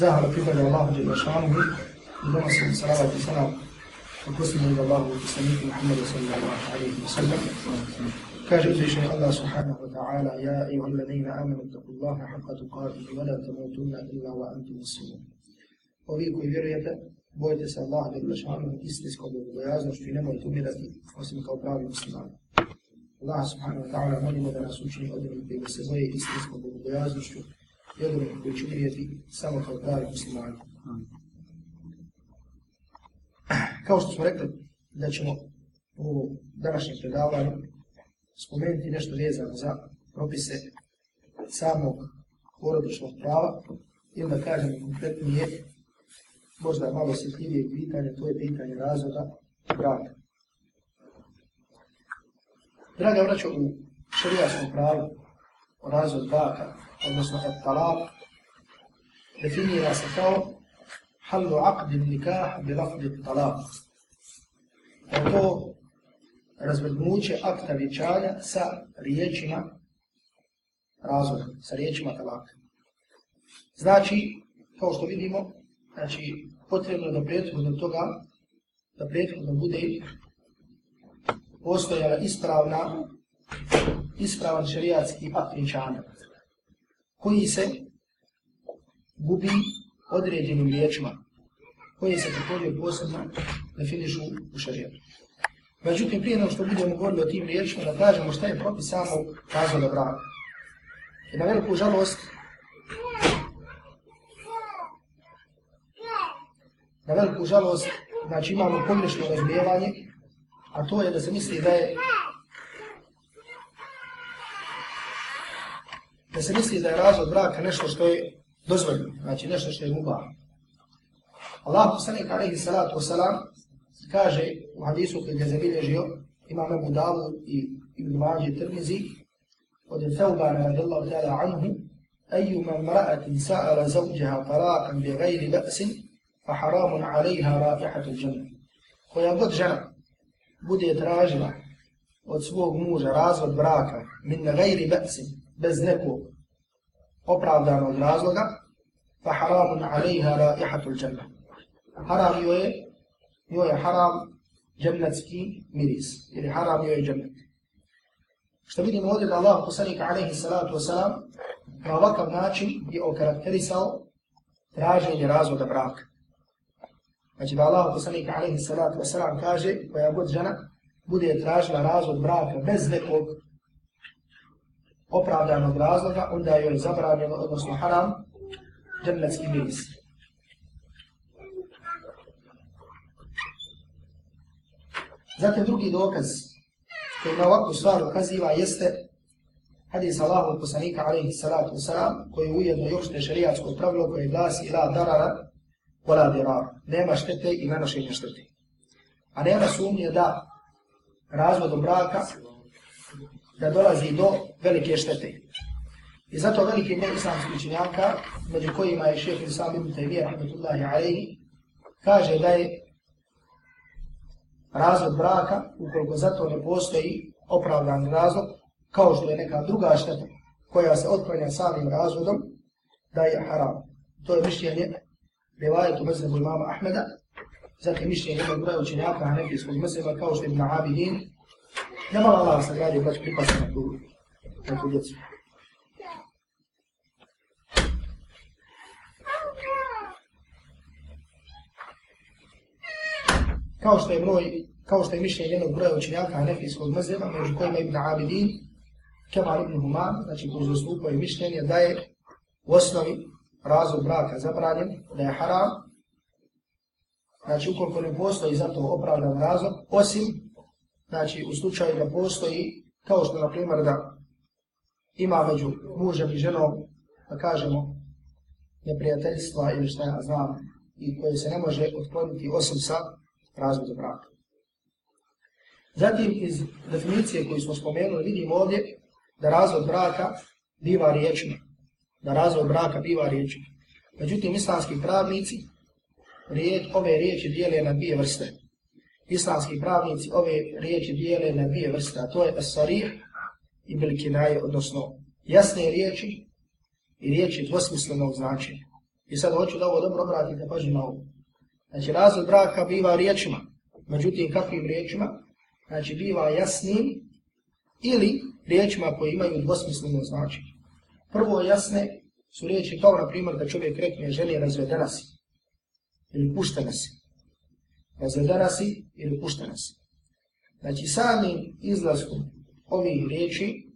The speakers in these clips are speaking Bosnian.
Zahvala pripada Allahu Jalla šanuhu i donosim salavat i salam u posljednju ida Allahu i saniku Muhammedu sallallahu alaihi wa sallam. Kaže uzvišeni Allah subhanahu wa ta'ala Ja ayuha alladhina amanu taku Allaha haqqa tuqatihi wa la tamutunna illa wa antum muslimun. Ovi koji vjerujete, bojite se Allah Jalla šanuhu istinskom bogobojaznošću i nemojte umirati osim kao pravi muslimani. Allah subhanahu wa ta'ala molimo da nas učini od onih koji se boje istinskom bogobojaznošću i koji će umrijeti samo kao pravi muslimani. Kao što smo rekli da ćemo u današnjem predavanju spomenuti nešto vezano za propise samog porodičnog prava ili da kažem konkretnije možda malo osjetljivije pitanje, to je pitanje razvoda braka. Draga vraća u šarijaskom pravu razvod braka, odnosno et talak, definira se kao halu aqdi nikah bi lafdi talak. Je to razvrgnuće akta vječanja sa riječima razvoda, sa riječima talaka. Znači, kao što vidimo, znači, potrebno je da prethodno toga, da prethodno bude postojala ispravna, ispravan šerijatski akt vjenčanja, koji se gubi određenim riječima, koje se također posebno definišu u šarijatu. Međutim, prije nego što budemo govorili o tim riječima, da kažemo šta je propis samog razvoda braka. I na veliku žalost, na veliku žalost, znači imamo pogrešno razbijevanje, a to je da se misli da je da se misli da je razvod braka nešto što je dozvoljeno, znači nešto što je mubah. Allah poslanik alaihi salatu wasalam kaže u hadisu koji je zabilježio imam Abu Dawud i Ibn Mađi Tirmizi od Thawbana radijallahu ta'ala anhu أيما امرأة سأل زوجها طلاقا بغير بأس فحرام عليها رائحة الجنة koja god žena bude tražila od svog muža razvod braka min gajri ba'sin bez nekog opravdanog razloga fa haramun alaiha raihatul janna haram joj je joj je haram džemnatski miris ili haram joj je džennet. Što vidimo ovdje da Allah poslanika alaihi salatu wasalam na ovakav način je okarakterisao traženje razvoda braka. Znači da Allah poslanika alaihi salatu wasalam kaže koja god žena bude tražila razvod braka bez nekog opravdanog razloga, onda joj je zabranjeno, odnosno haram, džennetski miris. Zatim drugi dokaz koji na ovakvu stvar ukaziva jeste hadis Allahov poslanika alaihi salatu wasalam koji ujedno još te šarijatsko pravilo koje glasi la darara wala dirar. Nema štete i nanošenja štete. A nema sumnje da razvodom braka da dolazi do velike štete. I zato veliki broj islamskih učenjaka, među kojima je šeheh Islam ibn Taymiyyah, rahmetullahi alaihi, kaže da je razvod braka, ukoliko zato ne postoji opravdan razlog, kao što je neka druga šteta koja se otklanja samim razvodom, da je haram. To je mišljenje rivajetu mezhebu imama Ahmeda, zatim mišljenje jednog broja učenjaka Hanefijskog mezheba kao što je Ibn Abidin, nema Allah se gradi brać pa pripasa na tu, na tu djecu. Kao što je broj, kao što je mišljenje jednog broja učenjaka Hanefijskog mezheba, među kojima Ibn Abidin, Kemal Ibn Humam, znači koji zastupaju mišljenje da je u osnovi razvod braka zabranjen, da je haram, znači ukoliko ne postoji za to opravdan razlog, osim, znači u slučaju da postoji, kao što na primjer da ima među mužem i ženom, da kažemo, neprijateljstva ili šta ja znam, i koje se ne može otkloniti osim sa razvodom braka. Zatim iz definicije koju smo spomenuli vidimo ovdje da razvod braka biva riječima da razvod braka biva riječima. Međutim, islamski pravnici riječ, ove riječi dijele na dvije vrste. Islamski pravnici ove riječi dijele na dvije vrste, a to je asarih i bilkinaje, odnosno jasne riječi i riječi dvosmislenog značenja. I sad hoću da ovo dobro obratite pažnju na ovo. Znači razvod braka biva riječima. Međutim, kakvim riječima? Znači biva jasnim ili riječima koje imaju dvosmisleno značenje. Prvo jasne su riječi kao na primjer da čovjek rekne ženi razvedena si ili puštena si. Razvedena si ili puštena si. Znači samim izlaskom ovih riječi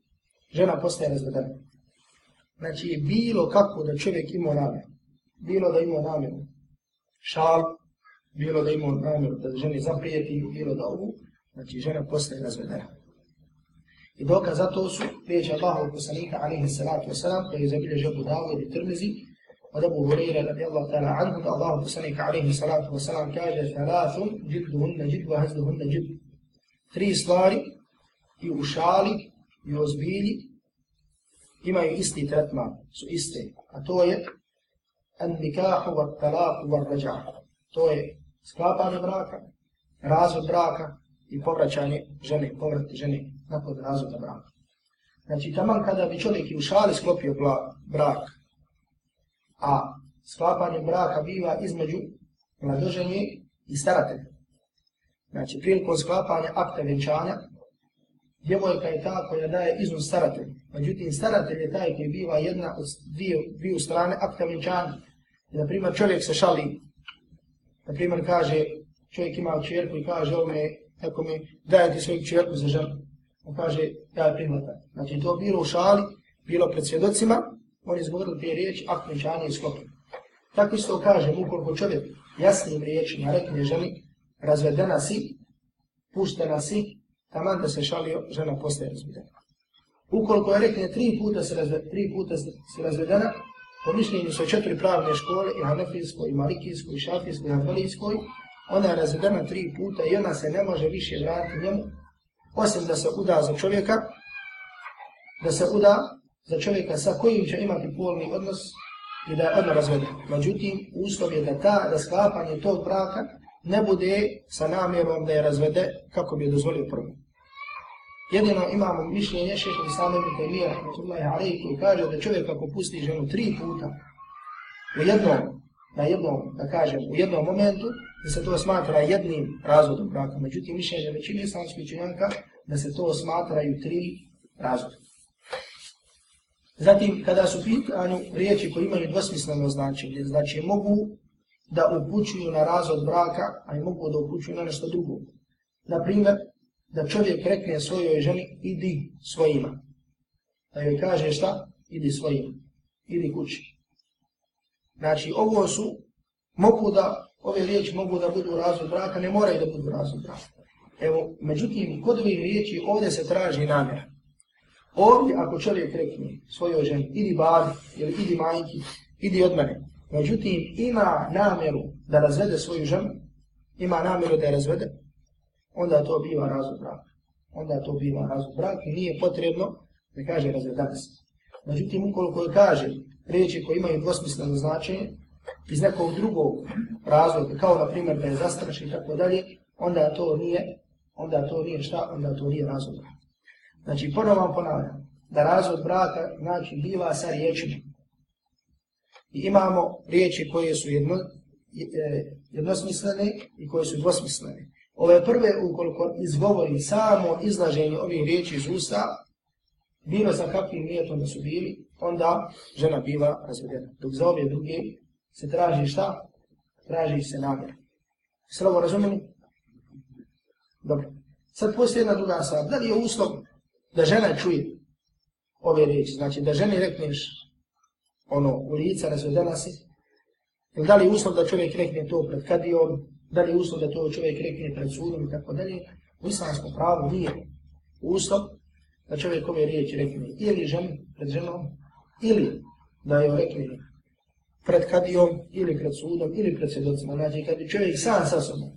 žena postaje razvedena. Znači bilo kako da čovjek ima namjer, bilo da ima namjer šal, bilo da ima namjer da ženi zaprijeti, bilo da ovu, znači žena postaje razvedena. I dokaz za to su riječi Allahu poslanika alaihi salatu wasalam koji je zabilježio Budavu i Tirmizi قد هريرة رضي الله تعالى عنه أن الله بسنك عليه الصلاة والسلام كاجة ثلاث جدهن جد وهزلهن جد تري سلاري يوشالي يوزبيلي إما يستي ترتما سو إستي أتوي النكاح والطلاق والرجع توي سكابا براكا رازو براكا يبورتشاني جني بورت جني نقود رازو براكا Znači, taman kada bi čovjek i u šali sklopio brak, a sklapanje braka biva između mladoženje i staratelja. Znači, prilikom sklapanja akta vjenčanja, djevojka je ta koja daje iznos staratelj. Međutim, staratelj je taj koji biva jedna od dvije, dvije strane akta vjenčanja. I, na primjer, čovjek se šali, na primjer, kaže, čovjek ima čerku i kaže, ovo me, tako mi daje ti svoju čerku za ženu. On kaže, ja je primata. Znači, to bilo u šali, bilo pred svjedocima, on je izgovorili te riječi, akt vjenčanja i sklopio. Tako isto kažem, ukoliko čovjek jasnim riječima rekne ženi, razvedena si, puštena si, taman da se šalio, žena postaje razvedena. Ukoliko je rekne tri puta se razve, tri puta se razvedena, po mišljenju su četiri pravne škole, i hanefijskoj, i malikijskoj, i šafijskoj, i hanefijskoj, ona je razvedena tri puta i ona se ne može više vratiti njemu, osim da se uda za čovjeka, da se uda za čovjeka sa kojim će imati polni odnos i da je odmah razvede. Međutim, uslov je da ta, da sklapanje tog braka ne bude sa namjerom da je razvede kako bi je dozvolio prvo. Jedino imamo mišljenje šeha Islama ibn Taymiyyah rahmatullahi alaihi koji kaže da čovjek ako pusti ženu tri puta u jednom, na jednom, da kažem, u jednom momentu, da se to smatra jednim razvodom braka. Međutim, mišljenje većine islamskih učenjaka da se to smatraju tri razvoda. Zatim, kada su pitanju riječi koji imaju dvosmisleno značenje, znači mogu da upućuju na razvod braka, a i mogu da upućuju na nešto drugo. Naprimjer, da čovjek rekne svojoj ženi, idi svojima. Da joj kaže šta? Idi svojima. Idi kući. Znači, ovo su, mogu da, ove riječi mogu da budu razvod braka, ne moraju da budu razvod braka. Evo, međutim, kod ovih riječi ovdje se traži namjera. Ovdje, ako čovjek rekne svojoj ženi, idi babi, ili idi majki, idi od mene, međutim, ima namjeru da razvede svoju ženu, ima namjeru da je razvede, onda to biva razvod braka. Onda to biva razvod braka i nije potrebno da kaže razvedana se. Međutim, ukoliko je kaže riječi koje imaju dvosmisleno značenje, iz nekog drugog razloga, kao na primjer da je zastraš i tako dalje, onda to nije, onda to nije šta, onda to nije razvod. Znači, ponovno vam ponavljam, da razvod braka znači biva sa riječima. I imamo riječi koje su jedno, e, jednosmislene i koje su dvosmislene. Ove prve, ukoliko izgovori samo izlaženje ovih riječi iz usta, bilo sa kakvim nijetom da su bili, onda žena biva razvedena. Dok za ove druge se traži šta? Traži se namjer. Sve ovo razumijemo? Dobro. Sad postoji jedna druga stvar. Da li je uslov da žena čuje ove riječi? Znači da ženi rekneš ono u lica razvedena si? Ili da li je uslov da čovjek rekne to pred kadijom? Da li je uslov da to čovjek rekne pred sudom i tako dalje? U islamskom pravu nije uslov da čovjek ove riječi rekne ili ženi pred ženom, ili da je rekne pred kadijom, ili pred sudom, ili pred svjedocima. Znači, kad bi čovjek sam sa sobom,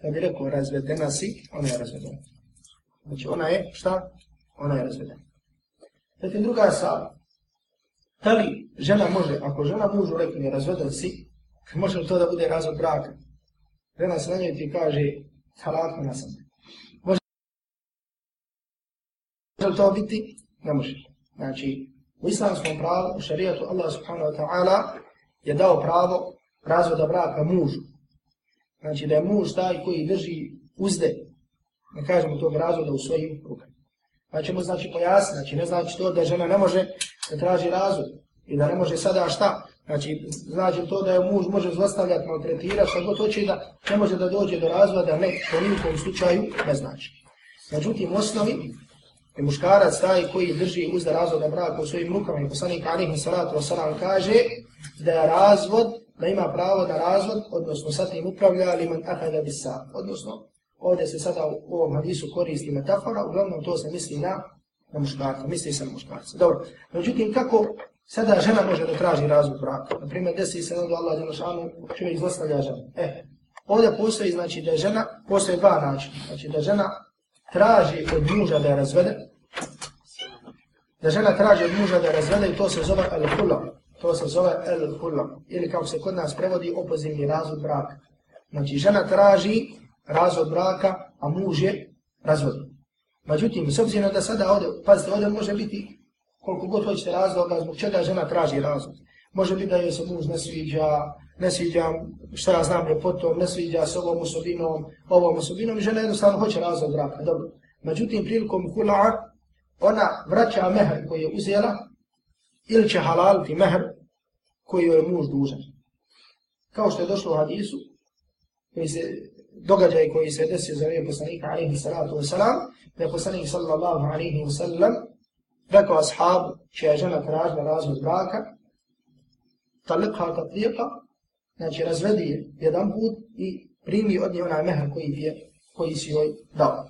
kad bi rekao razvedena si, ona je razvedena. Znači, ona je, šta? Ona je razvedena. Zatim druga stvar, da li žena može, ako žena mužu rekne razveden si, može to da bude razvod braka? Žena se na njoj ti kaže, halakno na sam. Može to biti? Ne može. Znači, u islamskom pravu, u šarijatu Allah subhanahu wa ta'ala je dao pravo razvoda braka mužu. Znači da je muž taj koji drži uzde, ne kažemo tog razvoda u svojim rukama. Pa ćemo znači pojasniti, znači ne znači to da žena ne može da traži razvod i da ne može sada šta. Znači, znači to da je muž može zlostavljati, maltretirati, šta god hoće da ne može da dođe do razvoda, ne, to nijekom slučaju ne znači. Međutim, osnovi je muškarac taj koji drži uzda razvoda braka u svojim rukama i poslanik Alihi Salatu Wasalam kaže da je razvod, da ima pravo na razvod, odnosno sa tim upravlja liman ahada bisa, odnosno ovdje se sada u ovom hadisu koristi metafora, uglavnom to se misli na, na muškarca, misli se na muškarca. Dobro, međutim, kako sada žena može da traži razvod braka? Naprimjer, desi se onda Allah Đelešanu, čovjek izlostavlja žena. E, ovdje postoji, znači, da žena, postoje dva načina, znači da žena traži od muža da je razvede, da žena traži od muža da je razvede i to se zove el-hula, to se zove el-hula, ili kao se kod nas prevodi opozivni razvod braka. Znači, žena traži razvod braka, a muž je razvod. Međutim, s obzirom da sada ovdje, pazite, ovdje može biti koliko god hoćete razloga, zbog čega žena traži razvod. Može biti da joj se muž ne sviđa, ne sviđa šta ja znam ljepotom, ne sviđa s ovom osobinom, ovom osobinom i žena jednostavno hoće razvod braka. Dobro. Međutim, prilikom hula'a, ona vraća mehr koji je uzela ili će halaliti mehr koji je muž dužan. Kao što je došlo u hadisu, koji se događaj koji se desio za vrijeme poslanika alaihi salatu wa salam, da je poslanik sallallahu alaihi wa sallam rekao ashabu čija žena tražila razvod braka, talikha tatliqa, znači razvedi je jedan put i primi od nje onaj mehar koji, je, koji si joj dao.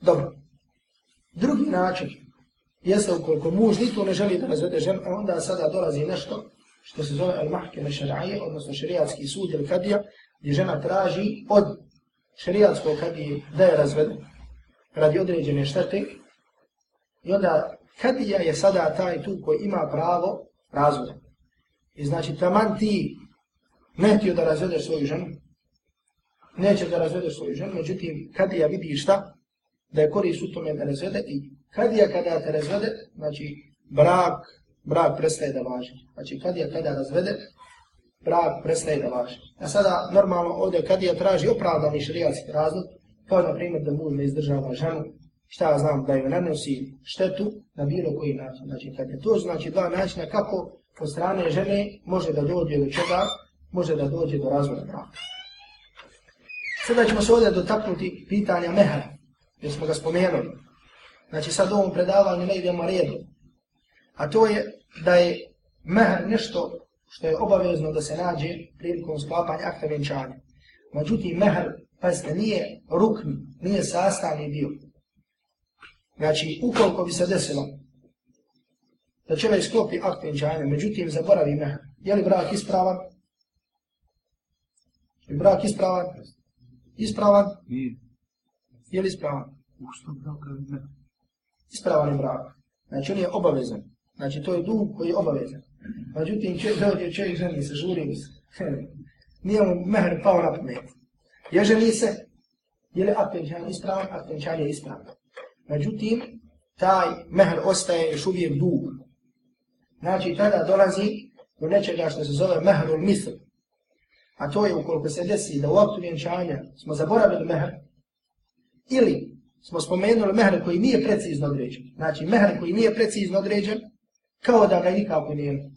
Dobro. Drugi način jeste ukoliko muž ni ne želi da razvede ženu, onda sada dolazi nešto što se zove al-mahke na šaraje, odnosno šarijatski sud ili kadija, gdje žena traži od šarijatskog kadije da je razvede radi određene štete i onda kadija je sada taj tu koji ima pravo razvoda. I znači taman ti ne htio da razvedeš svoju ženu, neće da razvedeš svoju ženu, međutim kadija vidi šta? Da je korist u tome da razvede i kadija kada te razvede, znači brak, brak prestaje da važi. Znači kadija kada razvede, brak prestaje da važi. A sada normalno ovdje kad je traži opravdani šariatski razlog, kao na primjer da muž ne izdržava ženu, šta ja znam da ju nanosi štetu na bilo koji način. Znači kad je to znači dva načina kako po strane žene može da dođe do čega, može da dođe do razvoja braka. Sada ćemo se ovdje dotaknuti pitanja mehra, jer smo ga spomenuli. Znači sad u ovom predavanju ne idemo redu. A to je da je mehr nešto što je obavezno da se nađe prilikom sklapanja akta vjenčanja. Međutim, mehar, pazite, nije rukni, nije sastavni dio. Znači, ukoliko bi se desilo da čovjek sklopi akt vjenčanja, međutim, zaboravi mehar, je li brak ispravan? Je brak ispravan? Ispravan? Je li ispravan? Ispravan je brak. Znači, on je obavezan. Znači, to je dug koji je obavezan. Međutim, če, dođe čovjek ženi se, žuri se. Nije mu mehr pao na pamet. Je ženi se, je li aktenčan ispravan, aktenčan je ispravan. Međutim, taj mehr ostaje još uvijek dug. Znači, tada dolazi do nečega što se zove mehrul misl. A to je ukoliko se desi da u aktu vjenčanja smo zaboravili mehr, ili smo spomenuli mehr koji nije precizno određen. Znači, mehr koji nije precizno određen, kao da ga nikako nije.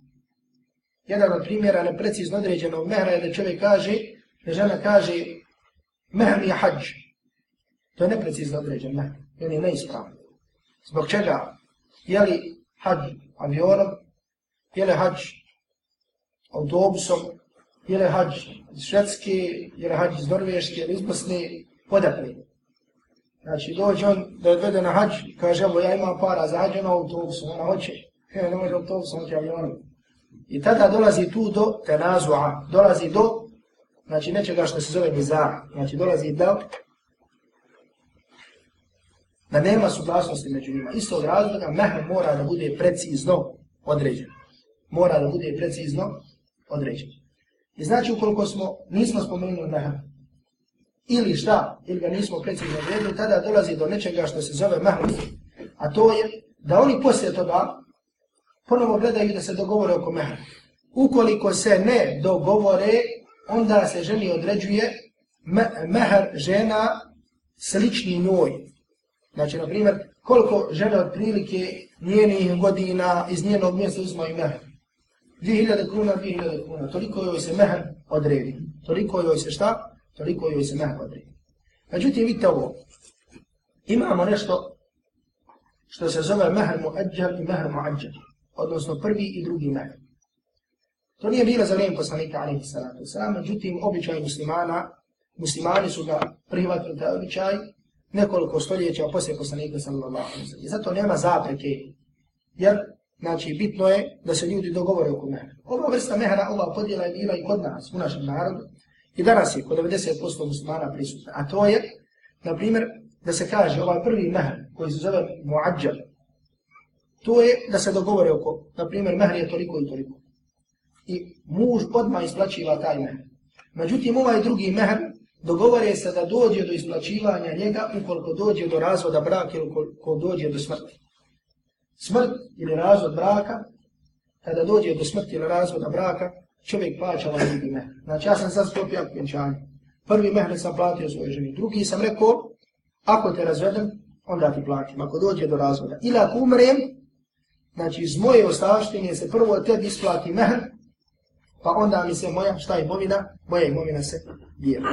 Jedan od primjera neprecizno određenog mehra je da čovjek kaže, da žena kaže, mehr je hađ. To je neprecizno određen mehr, jer je. Zbog čega? Je li hađ avionom, je li hađ autobusom, je li hađ iz Švedske, je li hađ iz Norveške, ili iz Bosne, odakle. Znači, dođe on da odvede na hađ, kaže, evo, ja imam para za hađ, ono autobusom, ona hoće, Ja ne može autobus, hoće avionom. I tada dolazi tu do tenazua, dolazi do, znači nečega što se zove nizar, znači dolazi do, da nema suglasnosti među njima. Isto od razloga, mehr mora da bude precizno određen. Mora da bude precizno određen. I znači ukoliko smo, nismo spomenuli mehr, ili šta, ili ga nismo precizno odredili, tada dolazi do nečega što se zove mehr, a to je da oni poslije toga ponovo gledaju da se dogovore oko mehra. ukoliko se ne dogovore, onda se ženi određuje mehar žena slični njoj. Znači, na primjer, koliko žene od prilike njenih godina iz njenog mjesta uzmaju mehar. 2000 kuna, 2000 kuna. Toliko joj se mehar odredi. Toliko joj se šta? Toliko joj se mehar odredi. Međutim, vidite ovo. Imamo nešto što se zove mehar muadjar i mehar muadjar. Odnosno prvi i drugi mehar. To nije bilo za vrijeme poslanika alaihi salatu wasalam, međutim, običaj muslimana, muslimani su ga prihvatili taj običaj nekoliko stoljeća poslije poslanika sallallahu alaihi sallam. Zato nema zapreke, jer znači, bitno je da se ljudi dogovore oko mehra. Ova vrsta mehra, ova podjela je bila i kod nas, u našem narodu, i danas je kod 90% muslimana prisutna. A to je, na primjer, da se kaže ovaj prvi mehr koji se zove muadžar, to je da se dogovore oko, na primjer, mehr je toliko i toliko i muž odmah isplaćiva taj mehr. Međutim, ovaj drugi mehr dogovore se da dođe do isplaćivanja njega ukoliko dođe do razvoda braka ili ukoliko dođe do smrti. Smrt ili razvod braka, kada dođe do smrti ili razvoda braka, čovjek plaća ovaj drugi mehr. Znači, ja sam sad stopio vjenčanje. Prvi mehr sam platio svoje ženi. Drugi sam rekao, ako te razvedem, onda ti platim. Ako dođe do razvoda. Ili ako umrem, znači iz moje ostavštine se prvo tebi isplati mehr, pa onda mi se moja, šta je imovina, moja imovina se dijela.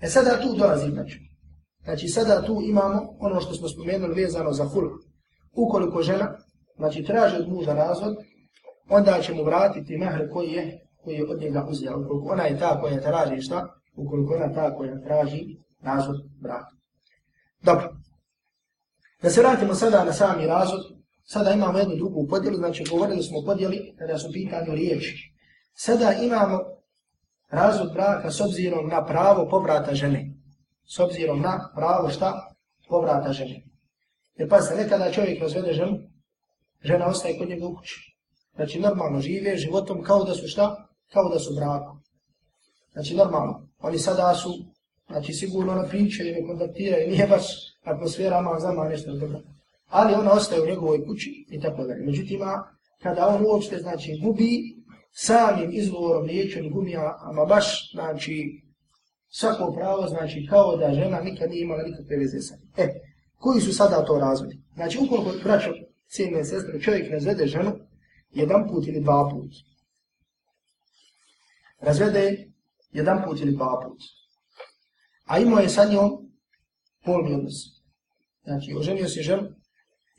E sada tu dolazi, znači. Znači sada tu imamo ono što smo spomenuli vezano za hulk. Ukoliko žena, znači traži od muža razvod, onda će mu vratiti mehr koji je, koji je od njega uzela. Ukoliko ona je ta koja traži šta, ukoliko ona ta koja traži razvod braka. Dobro. Da se vratimo sada na sami razvod, sada imamo jednu drugu podjelu, znači govorili smo o podjeli kada su pitanju riječi. Sada imamo razvod braka s obzirom na pravo povrata žene. S obzirom na pravo šta? Povrata žene. Jer pa se nekada čovjek razvede ženu, žena ostaje kod njega u kući. Znači normalno žive životom kao da su šta? Kao da su brakom. Znači normalno. Oni sada su, znači sigurno na priče i ne kontaktiraju, nije baš atmosfera, ama zama nešto dobro. Ali ona ostaje u njegovoj kući i tako dalje. Međutim, kada on uopšte, znači, gubi samim izgovorom liječen gubi, ama baš, znači, svako pravo, znači, kao da žena nikad nije imala nikakve veze sa njim. E, koji su sada to razvodi? Znači, ukoliko braćo, cijene sestre, čovjek razvede ženu, jedan put ili dva put. Razvede jedan put ili dva put. A imao je sa njom polni odnos. Znači, oženio se ženu,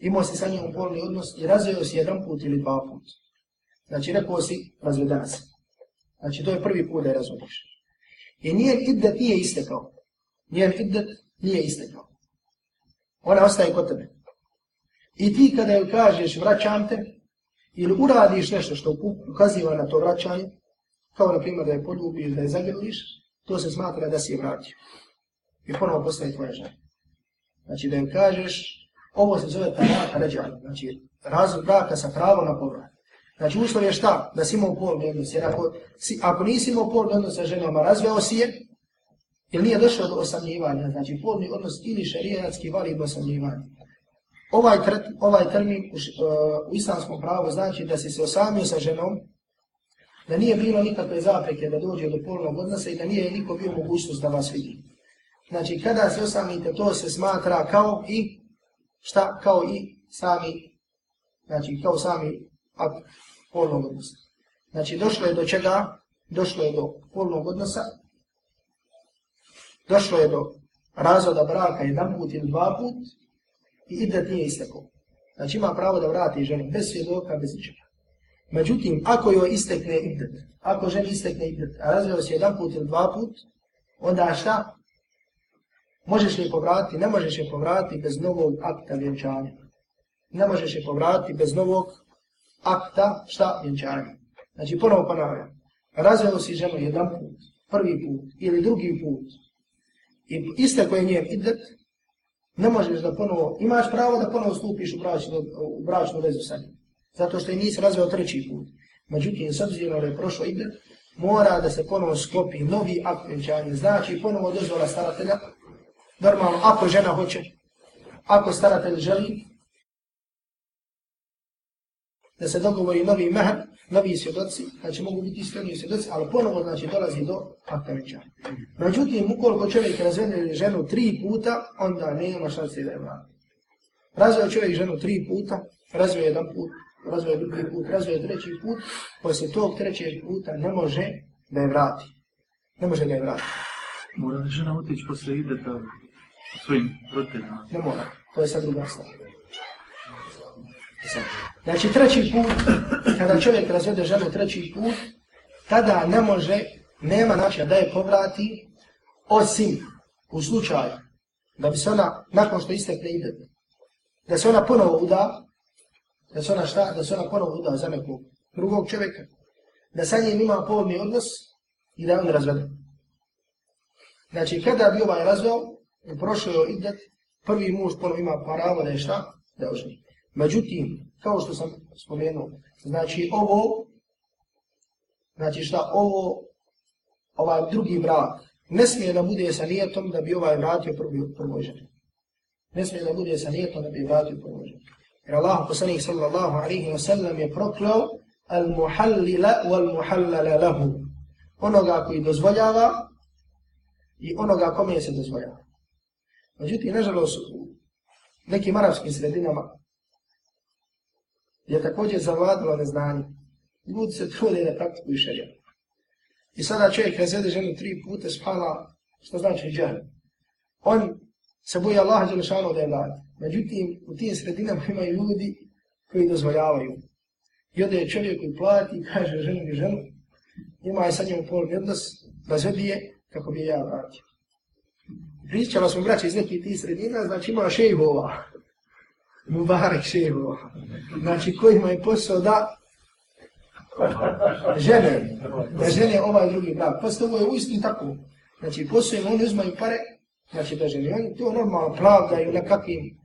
imao se sa njim polni odnos i razveo se jedan put ili dva put. Znači, rekao si, razvedena se. Znači, to je prvi put da je razvodiš. I nijen iddet nije istekao. Nijen iddet nije istekao. Ona ostaje kod tebe. I ti kada joj kažeš vraćam te, ili uradiš nešto što ukaziva na to vraćanje, kao na primjer da je poljubiš, da je zagrliš, to se smatra da si je vratio. I ponovo postaje tvoja žena. Znači da joj kažeš, ovo se zove taraka ređanja, znači razvod braka sa pravom na povrat. Znači uslov je šta? Da si imao polni odnos. Jer ako, si, ako nisi imao polni odnos sa ženama, razveo si je, ili nije došao do osamljivanja. Znači polni odnos ili šarijatski valid osamljivanja. Ovaj, tret, ovaj termin u, uh, u islamskom pravu znači da si se osamio sa ženom, da nije bilo nikakve zapreke da dođe do polnog odnosa i da nije niko bio mogućnost da vas vidi. Znači kada se osamite, to se smatra kao i šta? Kao i sami, znači kao sami akt polnog odnosa. Znači, došlo je do čega? Došlo je do polnog odnosa. Došlo je do razvoda braka jedan put ili dva put i idet nije istekao. Znači, ima pravo da vrati ženu bez svjedoka, bez ničega. Međutim, ako joj istekne idet, ako ženi istekne idet, a razvio se jedan put ili dva put, onda šta? Možeš li povratiti? Ne možeš je povratiti bez novog akta vjenčanja. Ne možeš je povratiti bez novog akta šta vjenčanja. Znači ponovo ponavljam, razveo si ženu jedan put, prvi put ili drugi put i iste koje nje idet, ne možeš da ponovo, imaš pravo da ponovo stupiš u bračnu, u bračnu vezu sa njim. Zato što je nisi razveo treći put. Međutim, s obzirom da je prošlo idet, mora da se ponovo sklopi novi akt vjenčanja. Znači ponovo dozvola staratelja, normalno ako žena hoće, ako staratelj želi, da se dogovori novi mehr, novi svjedoci, znači mogu biti iskreni svjedoci, ali ponovo znači dolazi do akta venčanja. Međutim, ukoliko čovjek razvede ženu tri puta, onda nema šanse da je vrati. Razveo čovjek ženu tri puta, razveo jedan put, razveo drugi put, razveo treći put, poslije tog trećeg puta ne može da je vrati. Ne može da je vrati. Mora li žena otići posle ideta svojim roditeljima? Ne mora, to je sad druga stvar. Znači treći put, kada čovjek razvede ženu treći put, tada ne može, nema načina da je povrati, osim u slučaju da bi se ona, nakon što istekne ide, da se ona ponovo uda, da se ona šta, da se ona ponovo uda za nekog drugog čovjeka, da sa njim ima povodni odnos i da on razvede. Znači, kada bi ovaj razveo, prošao je idet, prvi muž ponovo ima pravo da je šta, da oženi. Međutim, kao što sam spomenuo, znači ovo, znači šta, ovo, ovaj drugi brak, ne smije da bude sa nijetom da bi ovaj vratio prvi, prvoj ženi. Ne smije da bude sa nijetom da bi vratio prvoj ženi. Jer Allah poslanih sallallahu alaihi wa sallam je proklao al muhallila wal muhallala lahu. Onoga koji dozvoljava i onoga kome se dozvoljava. Međutim, nažalost, u nekim arapskim sredinama je također zavladilo neznanje. Ljudi se trude da praktikuju šarija. I sada čovjek razvede ženu tri puta spala, što znači džahl. On se boji Allaha Đelešanu da je vlad. Međutim, u tim sredinama imaju ljudi koji dozvoljavaju. I onda je čovjek koji plati i kaže ženu i ženu, ima je sa njom polni odnos, razvedi je kako bi ja vratio. Pričala smo braće iz nekih tih sredina, znači ima šejhova, Mubarek šejhova, Znači, kojima je posao da žene, da žene ovaj drugi brak. Posle ovo je uistinu tako. Znači, posao im oni uzmaju pare, znači da žene. Oni to normalno pravdaju nekakvim,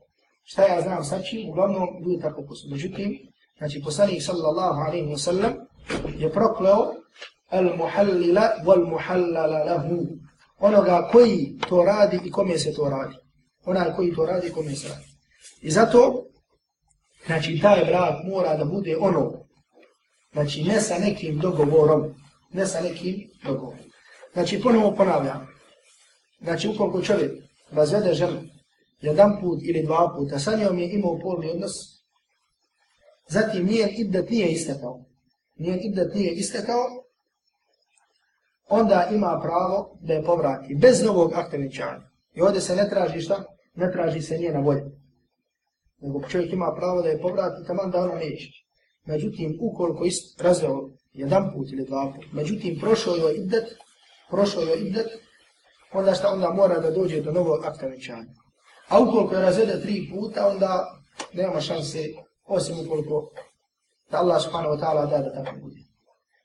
šta ja znam sa čim, uglavnom ljudi tako posao. Međutim, znači, poslanik sallallahu alaihi wa sallam je prokleo al muhallila wal muhallala lahu. Onoga koji to radi i kome se to radi. Onaj koji to radi i kome se radi. I zato, znači, taj brak mora da bude ono, znači, ne sa nekim dogovorom, ne sa nekim dogovorom. Znači, ponovo ponavljam, znači, ukoliko čovjek razvede ženu jedan put ili dva puta, sa njom je imao polni odnos, zatim nijen iddet nije istekao, nijen iddet nije istekao, onda ima pravo da je povrati bez novog akta I ovdje se ne traži šta? Ne traži se njena volja nego čovjek ima pravo da je povrati taman da ono neće. Međutim, ukoliko ist razveo jedan put ili dva put, međutim, prošao je iddet, prošao je iddet, onda šta onda mora da dođe do novog akta vjenčanja. A ukoliko je razvede tri puta, onda nema šanse, osim ukoliko da Allah subhanahu wa ta'ala da da tako bude.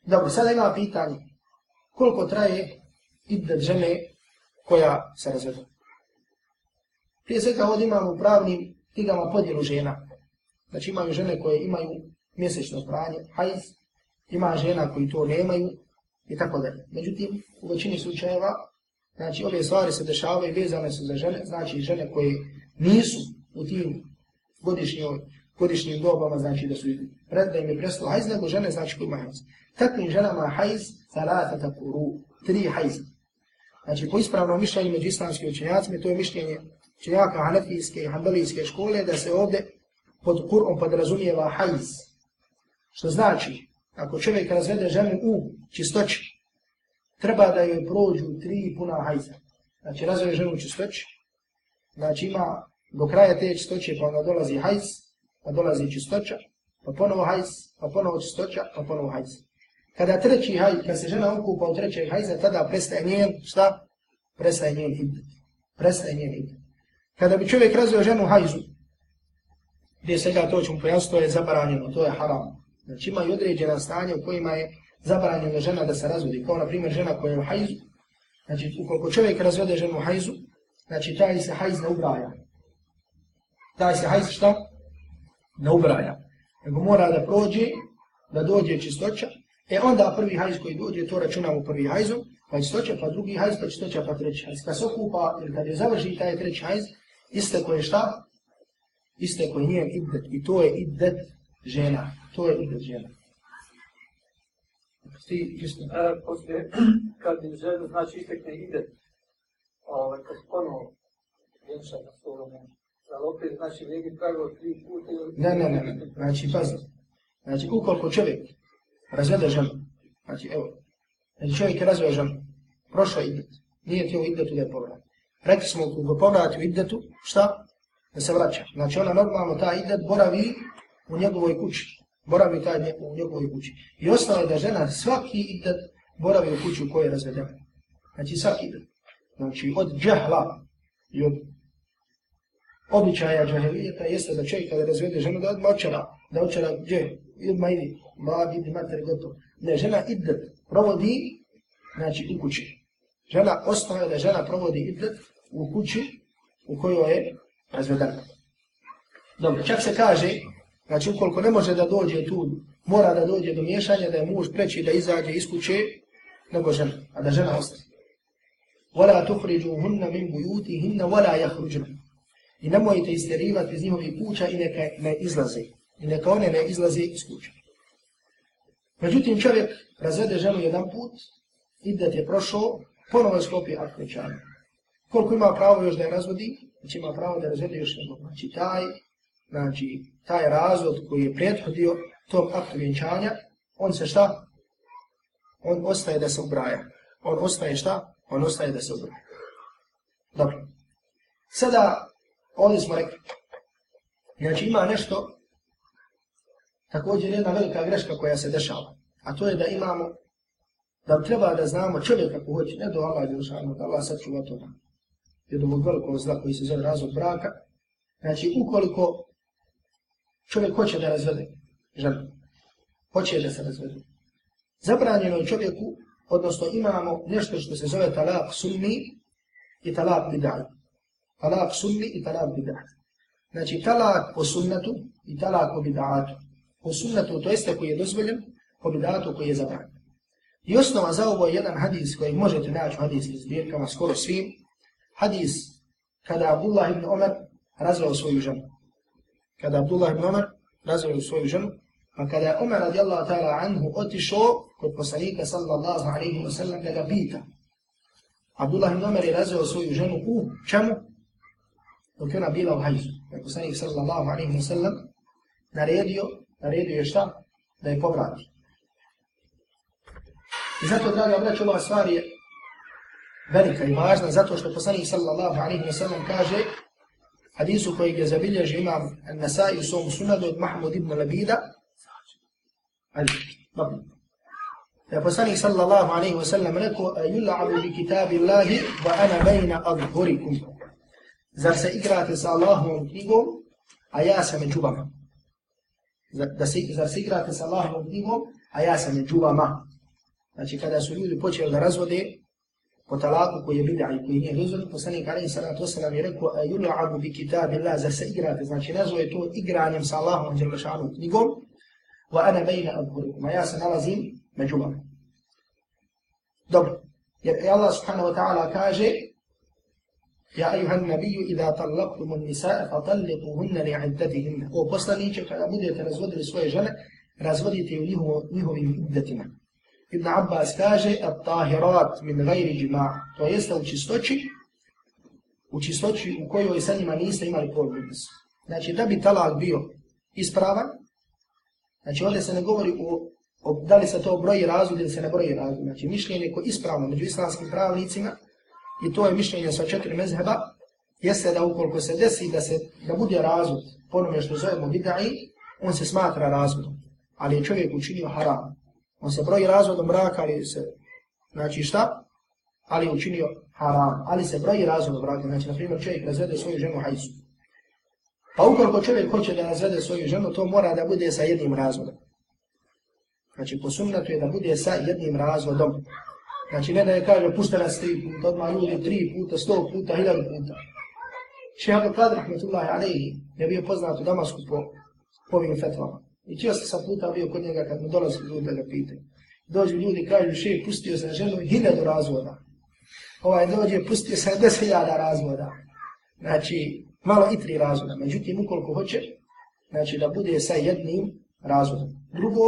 Dobro, sada ima pitanje, koliko traje idda žene koja se razvede. Prije svega ovdje imamo pravnim knjigama podjelu žena. Znači imaju žene koje imaju mjesečno pranje, hajz, ima žena koji to nemaju i tako dalje. Međutim, u većini slučajeva, znači ove stvari se dešavaju i vezane su za žene, znači žene koje nisu u tim godišnjoj, godišnjim dobama, znači da su pred, da im je prestalo hajz, nego žene znači koji imaju hajz. Takvim ženama hajz, salata takuru, tri hajz. Znači, po ispravnom mišljenju među islamskim učenjacima, to je mišljenje učenjaka hanefijske i hanbelijske škole da se ovdje pod Kur'om podrazumijeva hajz. Što znači, ako čovjek razvede ženu u čistoći, treba da joj prođu tri puna hajza. Znači, razvede ženu u čistoći, znači ima do kraja te čistoće, pa onda dolazi hajz, pa dolazi čistoća, pa ponovo hajz, pa ponovo čistoća, pa ponovo hajz. Kada treći hajz, kada se žena okupa u trećeg hajza, tada prestaje njen, šta? Prestaje njen hibdet. Prestaje njen hibdet. Kada bi čovjek razvio ženu hajzu, gdje se ga to ćemo pojasniti, to je zabranjeno, to je haram. Znači ima i određena stanja u kojima je zabranjeno žena da se razvodi, kao na primjer žena koja je u hajzu. Znači ukoliko čovjek razvede ženu hajzu, znači taj se hajz ne ubraja. Taj se hajz šta? Ne ubraja. Nego mora da prođe, da dođe čistoća, e onda prvi hajz koji dođe, to računamo prvi hajzu, pa čistoća, pa drugi hajz, pa čistoća, pa treći hajz. Kad se okupa, ili kad je završi taj treći hajz, iste koje šta? Iste koje njen iddet. I to je iddet žena. To je idet žena. Ti isto. E, poslije, kad je žena, znači istekne idet, ovaj, kad ponovo vjenča na stolu, ali opet, znači, vrijedi pravilo tri puta ili... Ne, ne, ne, ne. Znači, pazi. Znači, ukoliko čovjek razvede ženu, znači, evo, znači čovjek je razveo ženu, prošao idet, nije ti u idetu da je povrat. Rekli smo, ako povrati u idetu, šta? Da se vraća. Znači, ona normalno, ta idet boravi u njegovoj kući. Boravi taj nje, u njegovoj kući. I ostalo je da žena svaki idet boravi u kući u kojoj je razvedena. Znači, svaki idet. Znači, od džahla i od običaja džahelijeta jeste da čovjek kada razvede ženu da odmah očara, da očara gdje, odmah idi, mlad, idi, mater, gotovo. Ne, žena idet provodi, znači, u kući. Žena osnova da žena provodi idet u kući u kojoj je razvedena. Dobro, čak se kaže, znači ukoliko ne može da dođe tu, mora da dođe do miješanja, da je muž preći da izađe iz kuće, nego žena, a da žena ostane. وَلَا تُخْرِجُوهُنَّ مِنْ بُيُوتِهِنَّ وَلَا يَخْرُجُنَ I nemojte isterivati iz njihovih kuća i neka ne izlaze. I neka one ne izlaze iz kuća. Međutim, čovjek razvede ženu jedan put, idet je prošao, ponovo je sklopio akt. Koliko ima pravo još da je razvodi, znači ima pravo da razvede još jednog. Znači taj, znači taj razvod koji je prethodio tom aktu vjenčanja, on se šta? On ostaje da se ubraja. On ostaje šta? On ostaje da se ubraja. Dobro. Sada, Oni smo rekli, znači ima nešto, također jedna velika greška koja se dešava, a to je da imamo da treba da znamo čovjek kako hoće, ne do Allah Đelšanu, da Allah sačuva toga. Jer do ovog velikog zla koji se zove razvod braka, znači ukoliko čovjek hoće da razvede ženu, hoće da se razvede, zabranjeno je čovjeku, odnosno imamo nešto što se zove talak sunni i talak bidaj. Talak sunni i talak bidaj. Znači talak po sunnatu i talak po bidatu. Po sunnatu to jeste koji je dozvoljen, po bidatu koji je zabranjen. I osnova za ovo je jedan hadis koji možete naći u hadijskim zbirkama skoro svim. Hadis kada Abdullah ibn Omar razveo svoju ženu. Kada Abdullah ibn Omar razveo svoju ženu, pa kada je Omar radijallahu ta'ala anhu otišao kod poslanika sallallahu alaihi wa sallam da ga pita. Abdullah ibn Omar je razveo svoju ženu u čemu? Dok je ona bila u hajzu. Je poslanik sallallahu alaihi wa sallam naredio, naredio je šta? Da je povrati. I zato, draga braća, ova stvar je velika i važna, zato što poslanik sallallahu alaihi wa sallam kaže hadisu koji je zabilježi imam Nasai u svom sunadu od Mahmud ibn Labida, da je poslanik sallallahu alaihi wa sallam rekao yul'abu bi kitabi Allahi wa ana bejna adhurikum. Zar se igrate sa Allahom knjigom, a ja sam među vama. Zar se igrate sa Allahom knjigom, a ja sam među vama. Znači kada su ljudi počeli da razvode po talaku koji je bid'a i koji nije dozvoljeno, poslanik alaihi sallatu wasallam je rekao yul'abu bi kitabi Allah, zar se igrate, znači nazove to igranjem sa Allahom djelašanu knjigom, wa ana bejna adhurikum, a ja se nalazim među vama. Dobro, jer Allah subhanahu wa ta'ala kaže Ja ayuhan nabiju, idha tallaqtumu nisa'a, li li'iddatihinna. O poslaniće, kada budete razvodili svoje žene, razvodite u njihovim iddatima. Ibn Abbas kaže at-tahirat min gajri džima, to jeste u čistoći, u čistoći u kojoj sa njima niste imali podljubis. Znači, da bi talak bio ispravan, znači ovdje se ne govori o, o da li se to broji razvod ili se ne broji razvod, Znači, mišljenje koje ispravno među islamskim pravnicima, i to je mišljenje sa četiri mezheba, jeste da ukoliko se desi da se da bude razvod po onome što zovemo bidai, on se smatra razvodom, ali je čovjek učinio haram. On se broji razvodom braka, ali se, znači šta? Ali je učinio haram, ali se broji razvodom braka. Znači, na primjer, čovjek razvede svoju ženu hajsu. Pa ukoliko čovjek hoće da razvede svoju ženu, to mora da bude sa jednim razvodom. Znači, po je da bude sa jednim razvodom. Znači, ne da je kaže, pušte nas tri puta, odmah ljudi tri puta, sto puta, hiljadu puta. Šeha Abdelkadir Rahmetullahi Alehi je bio poznat u Damasku po, po ovim fetvama. I čio sam sa puta bio kod njega kad mu dolazi ljudi da ga pitaju. Dođu ljudi, kažu, šeha pustio sam ženu hiljadu razvoda. Ovaj dođe, pustio sam deset hiljada razvoda. Znači, malo i tri razvoda. Međutim, ukoliko hoće, znači da bude sa jednim razvodom. Drugo,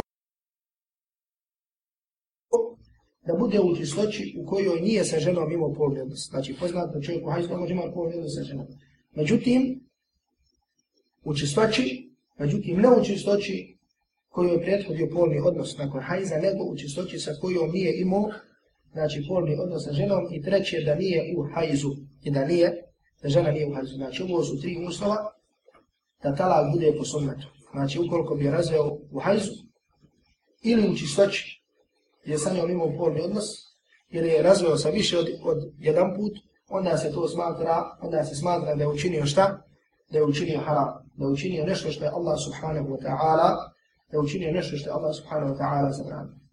da bude u čistoći u kojoj nije sa ženom imao polni odnos. Znači, poznato čovjek u hajzu da može imati polni odnos sa ženom. Međutim, u čistoći, međutim, ne u čistoći koju je prethodio polni odnos nakon hajza, nego u čistoći sa kojom nije imao, znači, polni odnos sa ženom i treće, da nije u hajzu i da nije, da žena nije u hajzu. Znači, ovo su tri uslova da talak bude po sunnetu. Znači, ukoliko bi je razveo u hajzu ili u čistoći, je sa njom imao polni odnos, ili je razveo sa više od, od jedan put, onda se to smatra, onda se smatra da je učinio šta? Da je učinio haram, da je učinio nešto što je Allah subhanahu wa ta'ala, da je učinio nešto što je Allah subhanahu wa ta'ala zabranio.